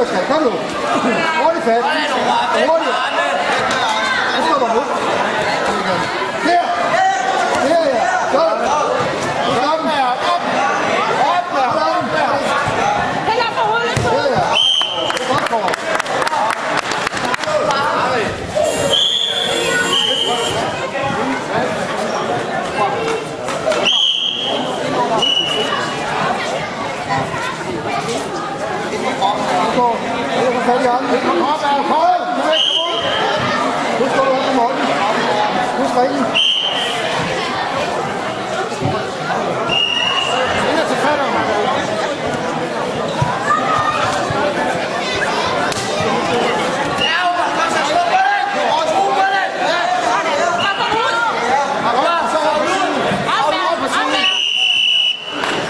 Olifet, Olifet, Olifet, Olifet, Husgaard. Det er for fat i gang. Kom, kom, kom! Husk at du har på morgenen. Husk.